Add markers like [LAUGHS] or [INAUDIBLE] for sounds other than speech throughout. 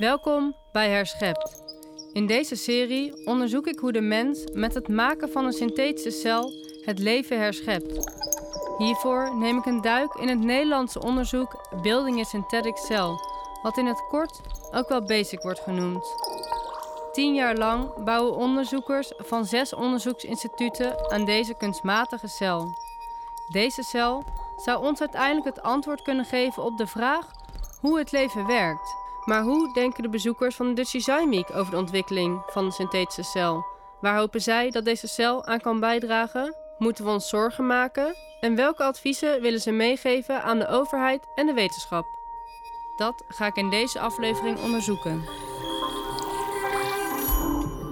Welkom bij Herschept. In deze serie onderzoek ik hoe de mens met het maken van een synthetische cel het leven herschept. Hiervoor neem ik een duik in het Nederlandse onderzoek Building a Synthetic Cell, wat in het kort ook wel BASIC wordt genoemd. Tien jaar lang bouwen onderzoekers van zes onderzoeksinstituten aan deze kunstmatige cel. Deze cel zou ons uiteindelijk het antwoord kunnen geven op de vraag hoe het leven werkt. Maar hoe denken de bezoekers van de Dutch Design Week over de ontwikkeling van de synthetische cel? Waar hopen zij dat deze cel aan kan bijdragen? Moeten we ons zorgen maken? En welke adviezen willen ze meegeven aan de overheid en de wetenschap? Dat ga ik in deze aflevering onderzoeken.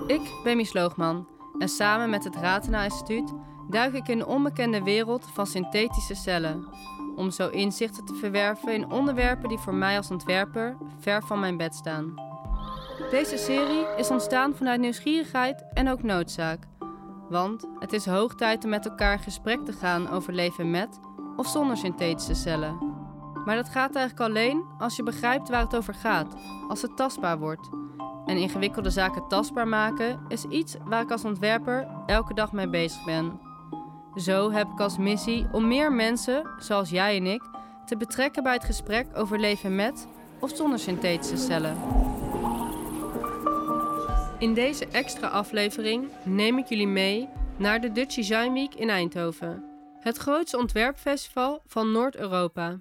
Ik ben Mies Loogman en samen met het Ratena Instituut duik ik in de onbekende wereld van synthetische cellen. Om zo inzichten te verwerven in onderwerpen die voor mij als ontwerper ver van mijn bed staan. Deze serie is ontstaan vanuit nieuwsgierigheid en ook noodzaak. Want het is hoog tijd om met elkaar in gesprek te gaan over leven met of zonder synthetische cellen. Maar dat gaat eigenlijk alleen als je begrijpt waar het over gaat, als het tastbaar wordt. En ingewikkelde zaken tastbaar maken is iets waar ik als ontwerper elke dag mee bezig ben. Zo heb ik als missie om meer mensen, zoals jij en ik, te betrekken bij het gesprek over leven met of zonder synthetische cellen. In deze extra aflevering neem ik jullie mee naar de Dutch Design Week in Eindhoven, het grootste ontwerpfestival van Noord-Europa.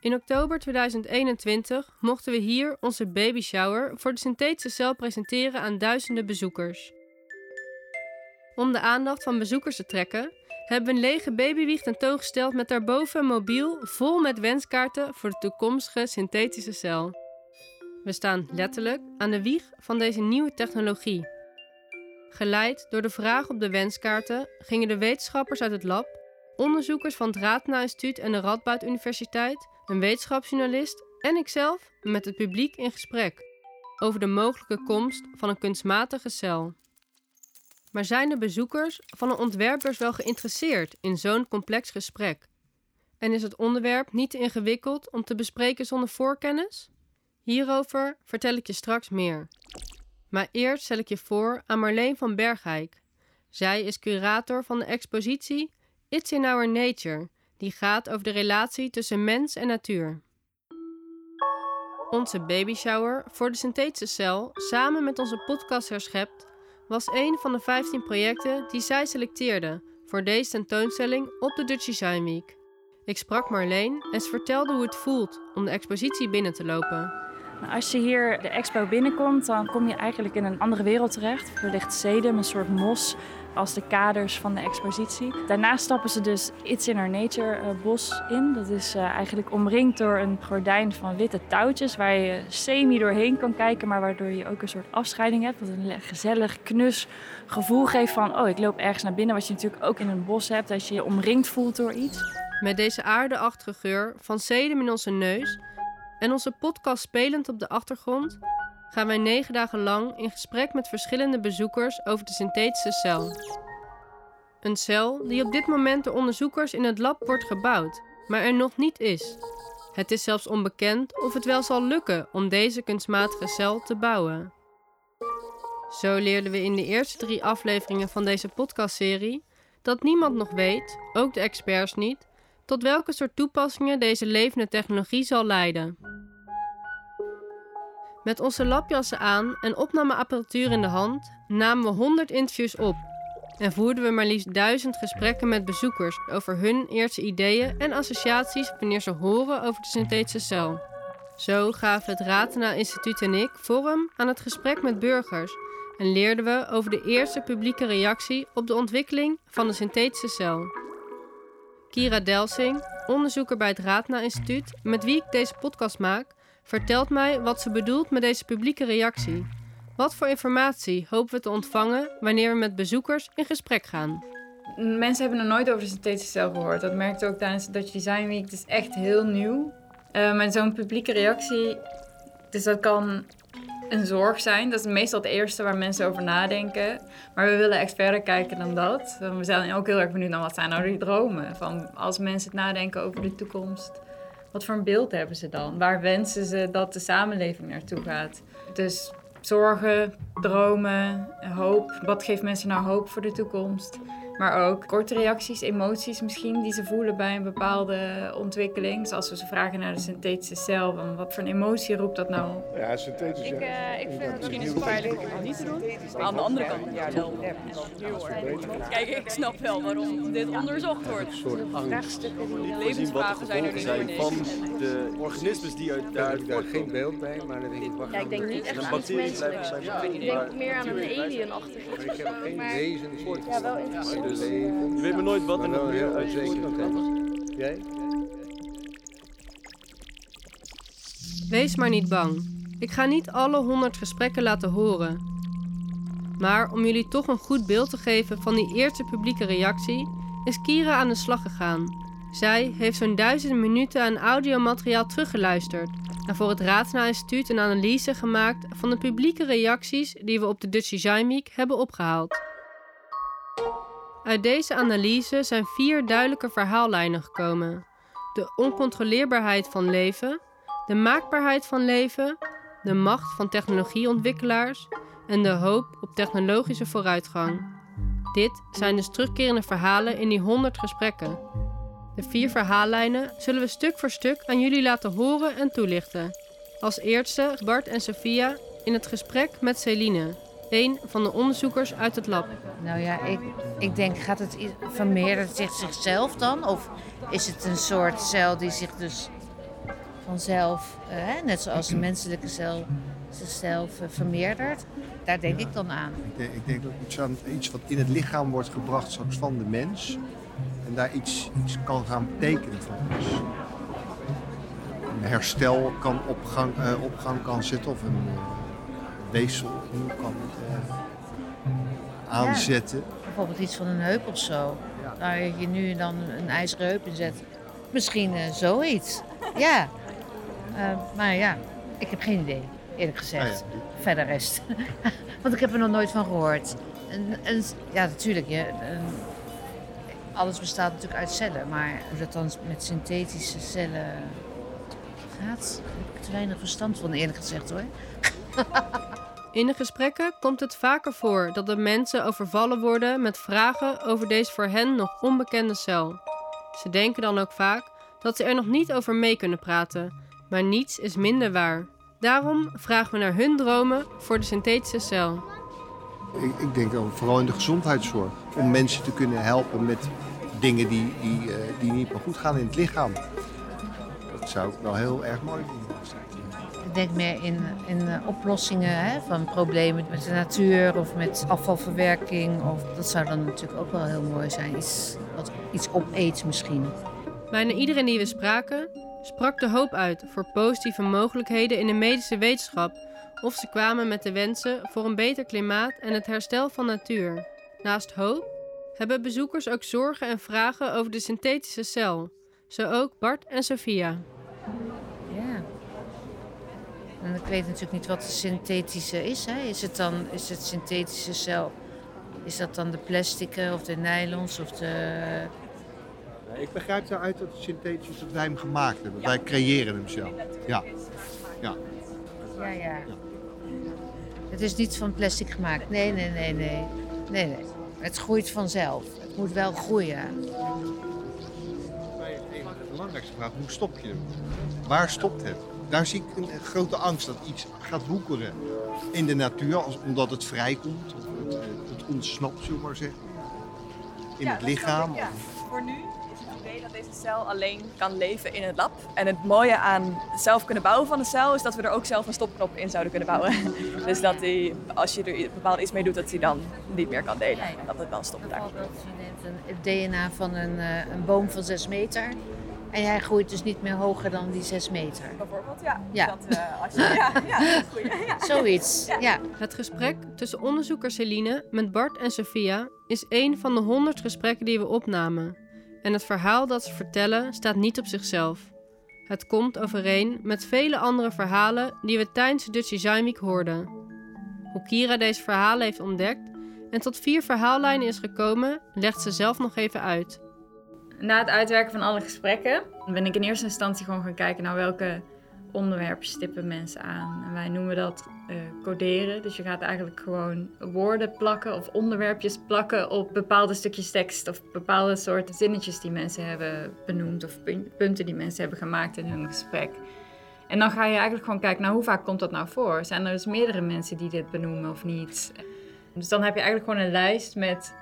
In oktober 2021 mochten we hier onze baby shower voor de synthetische cel presenteren aan duizenden bezoekers. Om de aandacht van bezoekers te trekken, hebben een lege babywieg tentoongesteld met daarboven een mobiel vol met wenskaarten voor de toekomstige synthetische cel. We staan letterlijk aan de wieg van deze nieuwe technologie. Geleid door de vraag op de wenskaarten gingen de wetenschappers uit het lab, onderzoekers van het Ratena Instituut en de Radboud Universiteit, een wetenschapsjournalist en ikzelf met het publiek in gesprek over de mogelijke komst van een kunstmatige cel. Maar zijn de bezoekers van de ontwerpers wel geïnteresseerd in zo'n complex gesprek? En is het onderwerp niet te ingewikkeld om te bespreken zonder voorkennis? Hierover vertel ik je straks meer. Maar eerst stel ik je voor aan Marleen van Bergijk. Zij is curator van de expositie It's in Our Nature, die gaat over de relatie tussen mens en natuur. Onze baby shower voor de synthetische cel, samen met onze podcast Herschept, was een van de 15 projecten die zij selecteerde voor deze tentoonstelling op de Dutch Design Week. Ik sprak Marleen en ze vertelde hoe het voelt om de expositie binnen te lopen. Nou, als je hier de expo binnenkomt, dan kom je eigenlijk in een andere wereld terecht. Er ligt sedum, een soort mos, als de kaders van de expositie. Daarna stappen ze dus It's in Our Nature uh, bos in. Dat is uh, eigenlijk omringd door een gordijn van witte touwtjes waar je semi doorheen kan kijken, maar waardoor je ook een soort afscheiding hebt. Wat een gezellig, knus gevoel geeft van, oh, ik loop ergens naar binnen. Wat je natuurlijk ook in een bos hebt, als je je omringd voelt door iets. Met deze aardeachtige geur van sedum in onze neus en onze podcast spelend op de achtergrond gaan wij negen dagen lang in gesprek met verschillende bezoekers over de synthetische cel. Een cel die op dit moment door onderzoekers in het lab wordt gebouwd, maar er nog niet is. Het is zelfs onbekend of het wel zal lukken om deze kunstmatige cel te bouwen. Zo leerden we in de eerste drie afleveringen van deze podcastserie dat niemand nog weet, ook de experts niet, tot welke soort toepassingen deze levende technologie zal leiden. Met onze labjassen aan en opnameapparatuur in de hand namen we 100 interviews op en voerden we maar liefst duizend gesprekken met bezoekers over hun eerste ideeën en associaties wanneer ze horen over de synthetische cel. Zo gaven het Ratena Instituut en ik vorm aan het gesprek met burgers en leerden we over de eerste publieke reactie op de ontwikkeling van de synthetische cel. Kira Delsing, onderzoeker bij het Ratena Instituut, met wie ik deze podcast maak, vertelt mij wat ze bedoelt met deze publieke reactie. Wat voor informatie hopen we te ontvangen wanneer we met bezoekers in gesprek gaan? Mensen hebben nog nooit over de synthetische gehoord. Dat merkte ook tijdens de Dutch Design Week. Het is echt heel nieuw. Uh, maar zo'n publieke reactie, dus dat kan een zorg zijn. Dat is meestal het eerste waar mensen over nadenken. Maar we willen echt verder kijken dan dat. We zijn ook heel erg benieuwd naar wat zijn nou die dromen. Van als mensen het nadenken over de toekomst wat voor een beeld hebben ze dan? Waar wensen ze dat de samenleving naartoe gaat? Dus zorgen, dromen, hoop. Wat geeft mensen nou hoop voor de toekomst? Maar ook korte reacties, emoties misschien die ze voelen bij een bepaalde ontwikkeling. Zoals we ze vragen naar de synthetische cel. Van wat voor een emotie roept dat nou? Ja, synthetisch. Ik, uh, ik vind het misschien niet zo veilig om het niet te doen. Maar aan de andere kant, ja, wel. Kijk, ik snap wel waarom dit onderzocht wordt. Een soort angst. De levensvragen zijn er van de organismes die uit Daar geen beeld bij, maar dan denk ik, wacht Ja, ik denk niet echt aan menselijks. zijn. Ik denk meer aan een alien-achtig iets. Ik heb geen Maar wezen die ja, wel interessant. Leven. Je weet maar nooit wat er nog meer kan. Jij? Wees maar niet bang. Ik ga niet alle 100 gesprekken laten horen. Maar om jullie toch een goed beeld te geven van die eerste publieke reactie, is Kira aan de slag gegaan. Zij heeft zo'n duizend minuten aan audiomateriaal teruggeluisterd en voor het Raadsnaar Instituut een analyse gemaakt van de publieke reacties die we op de Dutch Design Week hebben opgehaald. Uit deze analyse zijn vier duidelijke verhaallijnen gekomen: de oncontroleerbaarheid van leven, de maakbaarheid van leven, de macht van technologieontwikkelaars en de hoop op technologische vooruitgang. Dit zijn dus terugkerende verhalen in die 100 gesprekken. De vier verhaallijnen zullen we stuk voor stuk aan jullie laten horen en toelichten. Als eerste Bart en Sophia in het gesprek met Celine, een van de onderzoekers uit het lab. Nou ja, ik, ik denk, gaat het vermeerdert het zich zichzelf dan? Of is het een soort cel die zich dus vanzelf, eh, hè, net zoals een menselijke cel zichzelf eh, vermeerdert? Daar denk ik dan aan. Ik denk, ik denk dat iets, aan, iets wat in het lichaam wordt gebracht straks van de mens. En daar iets, iets kan gaan betekenen voor ons. Een herstel kan op gang, eh, op gang kan zitten of een uh, weefsel opnieuw kan eh, aanzetten. Bijvoorbeeld iets van een heup of zo. Waar je nu dan een ijzeren heup in zet. Misschien eh, zoiets. Ja. Eh, maar ja, ik heb geen idee, eerlijk gezegd. Nou Verder rest. [LAUGHS] Want ik heb er nog nooit van gehoord. En, en ja, natuurlijk. Je, alles bestaat natuurlijk uit cellen. Maar hoe dat dan met synthetische cellen gaat, daar heb ik te weinig verstand van, eerlijk gezegd hoor. [LAUGHS] In de gesprekken komt het vaker voor dat de mensen overvallen worden met vragen over deze voor hen nog onbekende cel. Ze denken dan ook vaak dat ze er nog niet over mee kunnen praten, maar niets is minder waar. Daarom vragen we naar hun dromen voor de synthetische cel. Ik, ik denk vooral in de gezondheidszorg. Om mensen te kunnen helpen met dingen die, die, eh, die niet meer goed gaan in het lichaam. Dat zou ik wel heel erg mooi vinden. Ik denk meer in, in oplossingen hè, van problemen met de natuur of met afvalverwerking. Of, dat zou dan natuurlijk ook wel heel mooi zijn. Iets, wat, iets misschien. Bijna iedereen die we spraken, sprak de hoop uit voor positieve mogelijkheden in de medische wetenschap of ze kwamen met de wensen voor een beter klimaat en het herstel van natuur. Naast hoop hebben bezoekers ook zorgen en vragen over de synthetische cel. Zo ook Bart en Sophia. En ik weet natuurlijk niet wat de synthetische is. Hè. Is het dan is het synthetische cel? Is dat dan de plastic eh, of de nylons of de... Ik begrijp daaruit dat het synthetisch is dat wij hem gemaakt hebben. Wij creëren hem zelf. Ja. ja. Ja, ja. Het is niet van plastic gemaakt. Nee, nee, nee, nee. Nee, nee. Het groeit vanzelf. Het moet wel groeien. Bij van de belangrijkste vraag, hoe stop je hem? Waar stopt het? Daar zie ik een grote angst dat iets gaat woekeren in de natuur, als, omdat het vrijkomt. Of het, eh, het ontsnapt, zullen we maar zeggen. In het lichaam. Ja, voor nu is het idee dat deze cel alleen kan leven in het lab. En het mooie aan zelf kunnen bouwen van een cel is dat we er ook zelf een stopknop in zouden kunnen bouwen. [LAUGHS] Dus dat die, als je er bepaald iets mee doet, dat hij dan niet meer kan delen. En dat het dan stopt daar. Bijvoorbeeld, je neemt een, het DNA van een, eh, een boom van 6 meter. En hij groeit dus niet meer hoger dan die 6 meter. Bijvoorbeeld, ja. Ja. Dat, eh, als je, ja, ja. Zoiets, ja. Het gesprek tussen onderzoeker Celine met Bart en Sophia is één van de honderd gesprekken die we opnamen. En het verhaal dat ze vertellen staat niet op zichzelf. Het komt overeen met vele andere verhalen die we tijdens de Dutch Design Week hoorden. Hoe Kira deze verhalen heeft ontdekt en tot vier verhaallijnen is gekomen, legt ze zelf nog even uit. Na het uitwerken van alle gesprekken ben ik in eerste instantie gewoon gaan kijken naar welke onderwerpen stippen mensen aan. En wij noemen dat eh, coderen. Dus je gaat eigenlijk gewoon woorden plakken of onderwerpjes plakken op bepaalde stukjes tekst of bepaalde soorten zinnetjes die mensen hebben benoemd of pun- punten die mensen hebben gemaakt in hun gesprek. En dan ga je eigenlijk gewoon kijken, nou hoe vaak komt dat nou voor? Zijn er dus meerdere mensen die dit benoemen of niet? Dus dan heb je eigenlijk gewoon een lijst met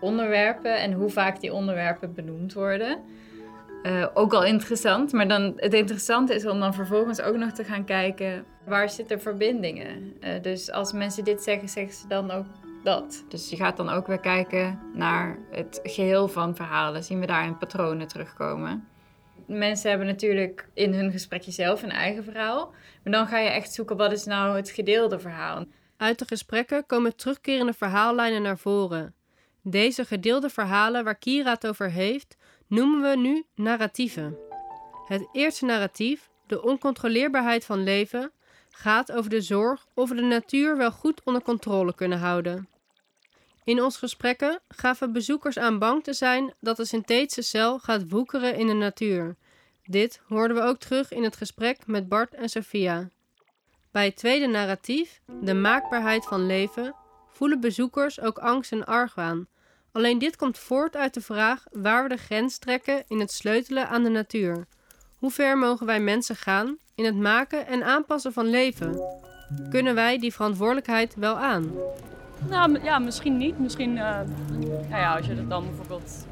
onderwerpen en hoe vaak die onderwerpen benoemd worden. Eh, ook al interessant, maar dan, het interessante is om dan vervolgens ook nog te gaan kijken waar zitten verbindingen. Eh, dus als mensen dit zeggen, zeggen ze dan ook dat. Dus je gaat dan ook weer kijken naar het geheel van verhalen. Zien we daarin patronen terugkomen? Mensen hebben natuurlijk in hun gesprekje zelf een eigen verhaal. Maar dan ga je echt zoeken wat is nou het gedeelde verhaal. Uit de gesprekken komen terugkerende verhaallijnen naar voren. Deze gedeelde verhalen waar Kira het over heeft, noemen we nu narratieven. Het eerste narratief, de oncontroleerbaarheid van leven, gaat over de zorg of we de natuur wel goed onder controle kunnen houden. In onze gesprekken gaven bezoekers aan bang te zijn dat de synthetische cel gaat woekeren in de natuur. Dit hoorden we ook terug in het gesprek met Bart en Sophia. Bij het tweede narratief, de maakbaarheid van leven, voelen bezoekers ook angst en argwaan. Alleen dit komt voort uit de vraag waar we de grens trekken in het sleutelen aan de natuur. Hoe ver mogen wij mensen gaan in het maken en aanpassen van leven? Kunnen wij die verantwoordelijkheid wel aan? Nou, ja, misschien niet. Misschien, eh, nou ja, als je het dan bijvoorbeeld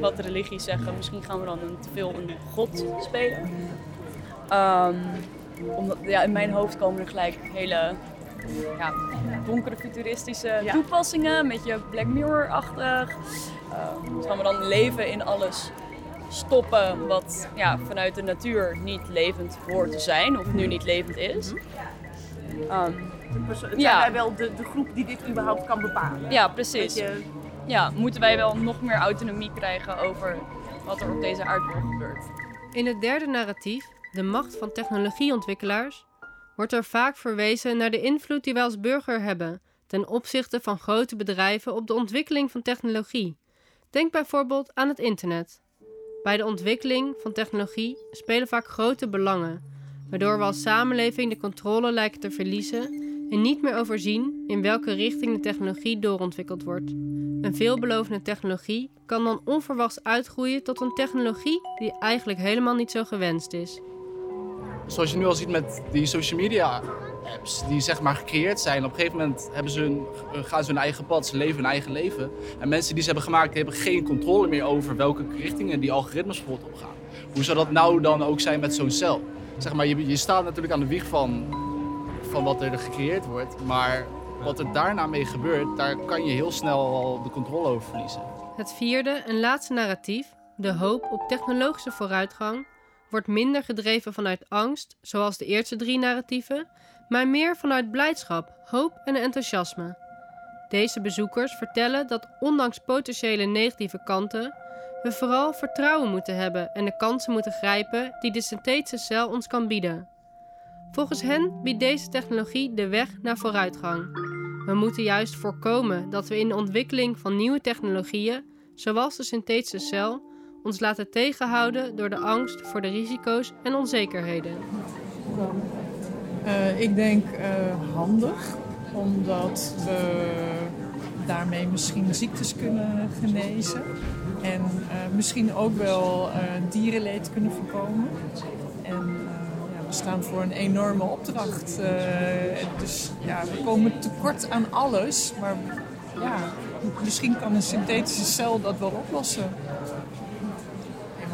wat religies zeggen, misschien gaan we dan te veel een god spelen. Ehm, omdat, ja, in mijn hoofd komen er gelijk hele ja, donkere futuristische toepassingen, een beetje Black Mirror-achtig. Gaan we dan leven in alles stoppen wat ja, vanuit de natuur niet levend hoort te zijn of nu niet levend is. Ehm, Zijn Ja. wij wel de, de groep die dit überhaupt kan bepalen? ja, precies. Je- Ja, moeten wij wel nog meer autonomie krijgen over wat er op deze aardbol gebeurt. In het derde narratief, de macht van technologieontwikkelaars, wordt er vaak verwezen naar de invloed die wij als burger hebben ten opzichte van grote bedrijven op de ontwikkeling van technologie. Denk bijvoorbeeld aan het internet. Bij de ontwikkeling van technologie spelen vaak grote belangen, waardoor we als samenleving de controle lijken te verliezen en niet meer overzien in welke richting de technologie doorontwikkeld wordt. Een veelbelovende technologie kan dan onverwachts uitgroeien tot een technologie die eigenlijk helemaal niet zo gewenst is. Zoals je nu al ziet met die social media apps die zeg maar gecreëerd zijn. Op een gegeven moment hebben ze eh, gaan ze hun eigen pad, ze leven hun eigen leven. En mensen die ze hebben gemaakt, hebben geen controle meer over welke richtingen die algoritmes bijvoorbeeld opgaan. Hoe zou dat nou dan ook zijn met zo'n cel? Zeg maar, je, je staat natuurlijk aan de wieg van, van wat er gecreëerd wordt. Maar wat er daarna mee gebeurt, daar kan je heel snel al de controle over verliezen. Het vierde en laatste narratief, de hoop op technologische vooruitgang, wordt minder gedreven vanuit angst, zoals de eerste drie narratieven, maar meer vanuit blijdschap, hoop en enthousiasme. Deze bezoekers vertellen dat ondanks potentiële negatieve kanten, we vooral vertrouwen moeten hebben en de kansen moeten grijpen die de synthetische cel ons kan bieden. Volgens hen biedt deze technologie de weg naar vooruitgang. We moeten juist voorkomen dat we in de ontwikkeling van nieuwe technologieën, zoals de synthetische cel, ons laten tegenhouden door de angst voor de risico's en onzekerheden. Eh, ik denk eh, handig, omdat we daarmee misschien ziektes kunnen genezen. En eh, misschien ook wel dierenleed kunnen voorkomen. En we staan voor een enorme opdracht. Dus ja, we komen tekort aan alles. Maar ja, misschien kan een synthetische cel dat wel oplossen.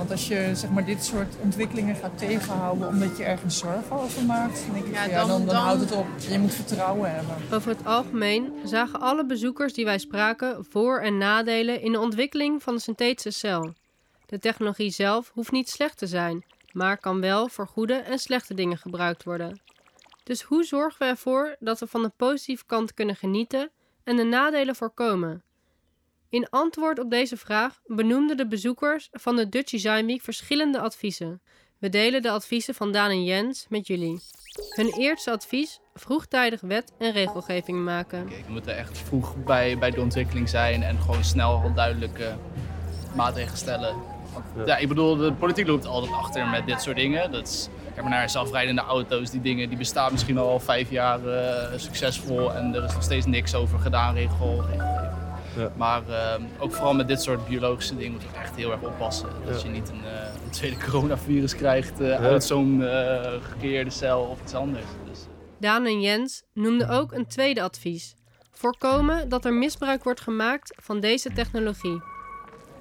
Want als je zeg maar, dit soort ontwikkelingen gaat tegenhouden omdat je ergens zorgen over maakt, dan denk ik Ja, van, ja, dan- dan, dan, dan- houdt het op. Je moet vertrouwen hebben. Over het algemeen zagen alle bezoekers die wij spraken voor- en nadelen in de ontwikkeling van de synthetische cel. De technologie zelf hoeft niet slecht te zijn, maar kan wel voor goede en slechte dingen gebruikt worden. Dus hoe zorgen we ervoor dat we van de positieve kant kunnen genieten en de nadelen voorkomen? In antwoord op deze vraag benoemden de bezoekers van de Dutch Design Week verschillende adviezen. We delen de adviezen van Daan en Jens met jullie. Hun eerste advies: vroegtijdig wet en regelgeving maken. We moeten echt vroeg bij, bij de ontwikkeling zijn en gewoon snel al duidelijk, eh, maatregelen stellen. Ja. ik bedoel, de politiek loopt altijd achter met dit soort dingen. Dat is, kijk maar naar zelfrijdende auto's, die dingen die bestaan misschien al vijf jaar eh, succesvol en er is nog steeds niks over gedaan, regel. Ja. Maar eh, ook vooral met dit soort biologische dingen moet je echt heel erg oppassen. Dat je niet een, eh, een tweede coronavirus krijgt eh, Ja. uit zo'n eh, gecreëerde cel of iets anders. Dus, Daan en Jens noemden ook een tweede advies. Voorkomen dat er misbruik wordt gemaakt van deze technologie.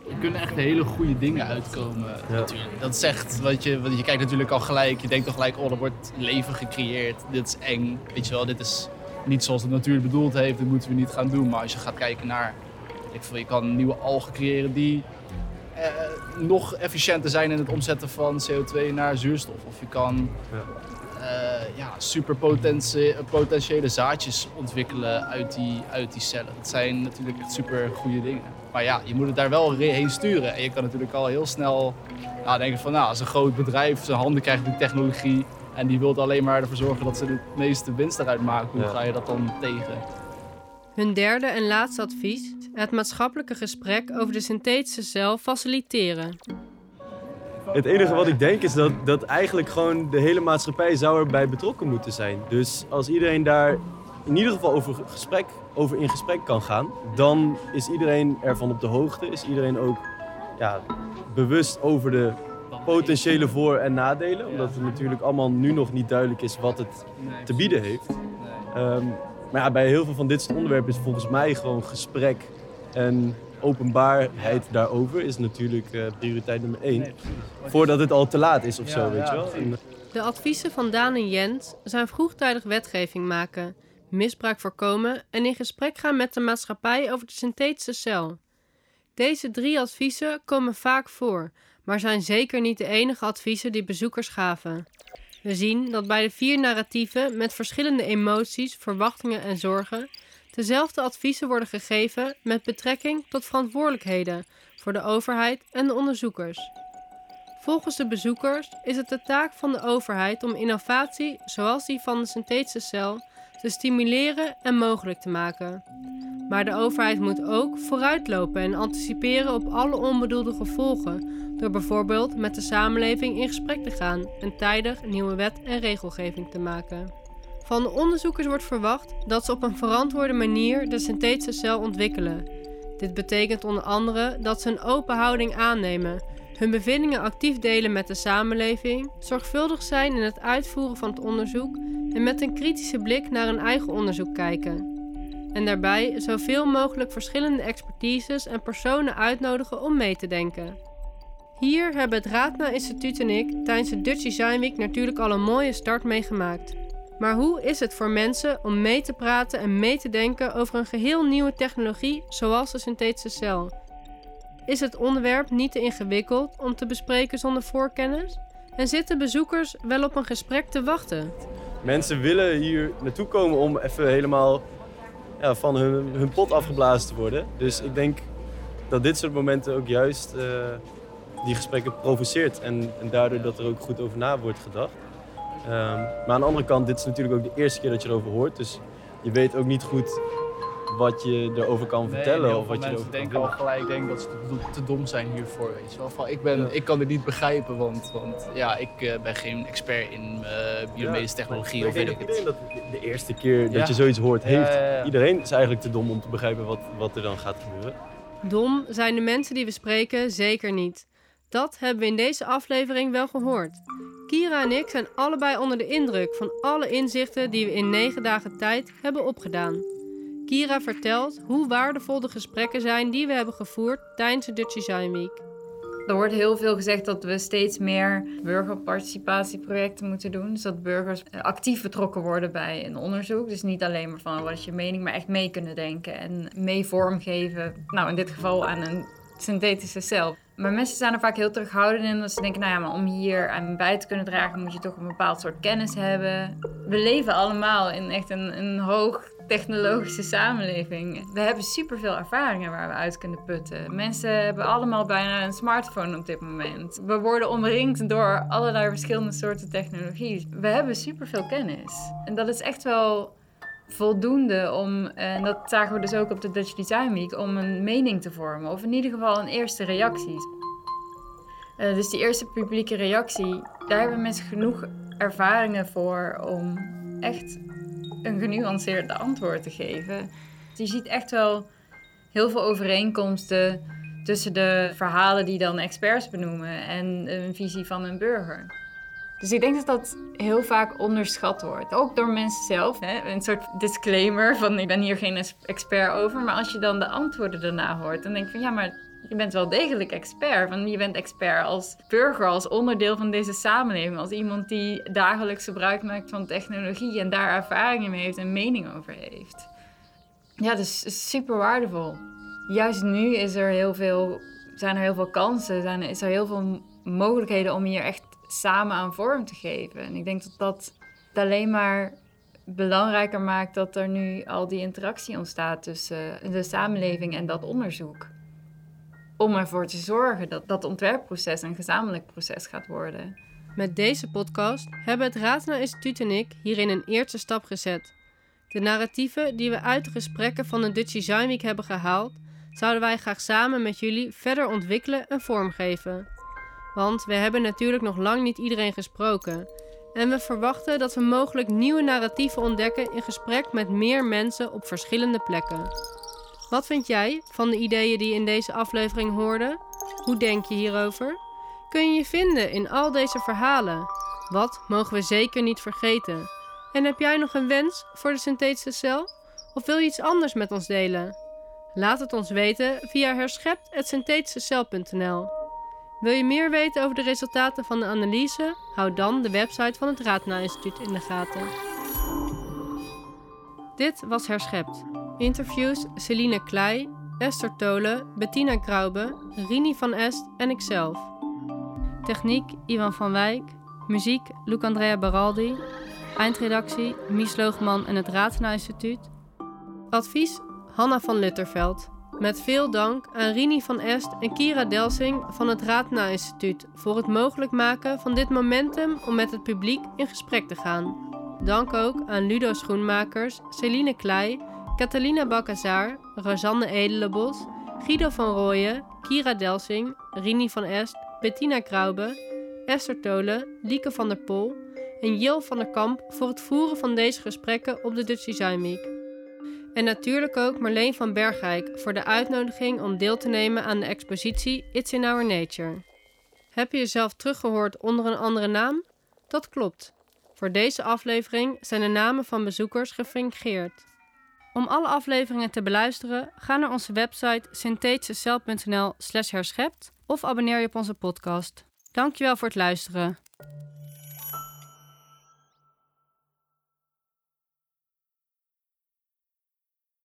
Er kunnen echt hele goede dingen uitkomen natuurlijk. Dat zegt, wat je, want je kijkt natuurlijk al gelijk, je denkt al gelijk, oh er wordt leven gecreëerd, dit is eng, weet je wel, dit is niet zoals de natuur bedoeld heeft, dit moeten we niet gaan doen. Maar als je gaat kijken naar, ik veel, je kan nieuwe algen creëren die eh, nog efficiënter zijn in het omzetten van CO2 naar zuurstof. Of je kan eh, ja, super potentie- potentiële zaadjes ontwikkelen uit die, uit die cellen. Dat zijn natuurlijk echt super goede dingen. Maar ja, je moet het daar wel heen sturen. En je kan natuurlijk al heel snel nadenken van, nou, als een groot bedrijf zijn handen krijgt die technologie en die wil alleen maar ervoor zorgen dat ze de meeste winst eruit maken, hoe Ja. ga je dat dan tegen? Hun derde en laatste advies: het maatschappelijke gesprek over de synthetische cel faciliteren. Het enige wat ik denk is dat, dat eigenlijk gewoon de hele maatschappij zou erbij betrokken moeten zijn. Dus als iedereen daar in ieder geval over, gesprek, over in gesprek kan gaan, dan is iedereen ervan op de hoogte. Is iedereen ook ja, bewust over de potentiële voor- en nadelen. Omdat het natuurlijk allemaal nu nog niet duidelijk is wat het te bieden heeft. Ehm, maar ja, bij heel veel van dit soort onderwerpen is volgens mij gewoon gesprek en openbaarheid daarover is natuurlijk eh, prioriteit nummer één. Voordat het al te laat is of zo, weet je wel. En, De adviezen van Daan en Jens zijn vroegtijdig wetgeving maken, misbruik voorkomen en in gesprek gaan met de maatschappij over de synthetische cel. Deze drie adviezen komen vaak voor, maar zijn zeker niet de enige adviezen die bezoekers gaven. We zien dat bij de vier narratieven met verschillende emoties, verwachtingen en zorgen dezelfde adviezen worden gegeven met betrekking tot verantwoordelijkheden voor de overheid en de onderzoekers. Volgens de bezoekers is het de taak van de overheid om innovatie, zoals die van de synthetische cel, te stimuleren en mogelijk te maken. Maar de overheid moet ook vooruitlopen en anticiperen op alle onbedoelde gevolgen, door bijvoorbeeld met de samenleving in gesprek te gaan en tijdig nieuwe wet en regelgeving te maken. Van de onderzoekers wordt verwacht dat ze op een verantwoorde manier de synthetische cel ontwikkelen. Dit betekent onder andere dat ze een open houding aannemen, hun bevindingen actief delen met de samenleving, zorgvuldig zijn in het uitvoeren van het onderzoek en met een kritische blik naar hun eigen onderzoek kijken. En daarbij zoveel mogelijk verschillende expertises en personen uitnodigen om mee te denken. Hier hebben het Raadna Instituut en ik tijdens de Dutch Design Week natuurlijk al een mooie start meegemaakt. Maar hoe is het voor mensen om mee te praten en mee te denken over een geheel nieuwe technologie zoals de synthetische cel? Is het onderwerp niet te ingewikkeld om te bespreken zonder voorkennis? En zitten bezoekers wel op een gesprek te wachten? mensen willen hier naartoe komen om even helemaal ja, van hun, hun pot afgeblazen te worden. Dus ik denk dat dit soort momenten ook juist eh, die gesprekken provoceert. En, en daardoor dat er ook goed over na wordt gedacht. Ehm, maar aan de andere kant, dit is natuurlijk ook de eerste keer dat je erover hoort. Dus je weet ook niet goed wat je erover kan vertellen. heel of wat je mensen erover kan denken al gelijk denken dat ze te, te dom zijn hiervoor. Weet je wel. Van, ik, ben, ik kan dit niet begrijpen, want, want ja, ik eh, ben geen expert in eh, biomedische technologie of ik weet denk ik dat het. iedereen dat de eerste keer Ja. dat je zoiets hoort Ja, heeft. ja, ja. Iedereen is eigenlijk te dom om te begrijpen wat, wat er dan gaat gebeuren. Dom zijn de mensen die we spreken zeker niet. Dat hebben we in deze aflevering wel gehoord. Kira en ik zijn allebei onder de indruk van alle inzichten die we in negen dagen tijd hebben opgedaan. Kira vertelt hoe waardevol de gesprekken zijn die we hebben gevoerd tijdens de Dutch Design Week. Er wordt heel veel gezegd dat we steeds meer burgerparticipatieprojecten moeten doen. Dus dat burgers eh, actief betrokken worden bij een onderzoek. Dus niet alleen maar van wat is je mening, maar echt mee kunnen denken en mee vormgeven. Nou, in dit geval aan een synthetische cel. Maar mensen zijn er vaak heel terughoudend in. Dat ze denken, nou ja, maar om hier aan bij te kunnen dragen moet je toch een bepaald soort kennis hebben. We leven allemaal in echt een, een hoog technologische samenleving. We hebben superveel ervaringen waar we uit kunnen putten. Mensen hebben allemaal bijna een smartphone op dit moment. We worden omringd door allerlei verschillende soorten technologie. We hebben superveel kennis. En dat is echt wel voldoende om, en dat zagen we dus ook op de Dutch Design Week, om een mening te vormen. Of in ieder geval een eerste reactie. Eh, dus die eerste publieke reactie, daar hebben mensen genoeg ervaringen voor om echt een genuanceerd antwoord te geven. Je ziet echt wel heel veel overeenkomsten tussen de verhalen die dan experts benoemen en een visie van een burger. Dus ik denk dat dat heel vaak onderschat wordt. Ook door mensen zelf. Hè? Een soort disclaimer van ik ben hier geen expert over. Maar als je dan de antwoorden daarna hoort, dan denk je van ja, maar je bent wel degelijk expert. Je bent expert als burger, als onderdeel van deze samenleving. Als iemand die dagelijks gebruik maakt van technologie en daar ervaringen mee heeft en mening over heeft. Ja, dus super waardevol. Juist nu is er heel veel, zijn er heel veel kansen, zijn, is er heel veel mogelijkheden om hier echt samen aan vorm te geven. En ik denk dat dat alleen maar belangrijker maakt dat er nu al die interactie ontstaat tussen de samenleving en dat onderzoek. Om ervoor te zorgen dat dat ontwerpproces een gezamenlijk proces gaat worden. Met deze podcast hebben het Ratena Instituut en ik hierin een eerste stap gezet. De narratieven die we uit de gesprekken van de Dutch Design Week hebben gehaald, zouden wij graag samen met jullie verder ontwikkelen en vormgeven. Want we hebben natuurlijk nog lang niet iedereen gesproken. En we verwachten dat we mogelijk nieuwe narratieven ontdekken in gesprek met meer mensen op verschillende plekken. Wat vind jij van de ideeën die je in deze aflevering hoorde? Hoe denk je hierover? Kun je je vinden in al deze verhalen? Wat mogen we zeker niet vergeten? En heb jij nog een wens voor de synthetische cel? Of wil je iets anders met ons delen? Laat het ons weten via herschept.synthetischecel.nl. Wil je meer weten over de resultaten van de analyse? Houd dan de website van het Raadna Instituut in de gaten. Dit was Herschept. Interviews Celine Klei, Esther Tolen, Bettina Graube, Rini van Est en ikzelf. Techniek Ivan van Wijk. Muziek Luc-Andrea Baraldi. Eindredactie Mies Loogman en het Raadna Instituut. Advies Hanna van Lutterveld. Met veel dank aan Rini van Est en Kira Delsing van het Raadna Instituut voor het mogelijk maken van dit momentum om met het publiek in gesprek te gaan. Dank ook aan Ludo Schoenmakers, Celine Klei, Catalina Bakazar, Rosanne Edelenbos, Guido van Rooyen, Kira Delsing, Rini van Est, Bettina Kraube, Esther Tolen, Lieke van der Pol en Jil van der Kamp voor het voeren van deze gesprekken op de Dutch Design Week. En natuurlijk ook Marleen van Bergijk voor de uitnodiging om deel te nemen aan de expositie It's in Our Nature. Heb je jezelf teruggehoord onder een andere naam? Dat klopt. Voor deze aflevering zijn de namen van bezoekers gefingeerd. Om alle afleveringen te beluisteren, ga naar onze website synthetischecel.nl slash herschept of abonneer je op onze podcast. Dankjewel voor het luisteren.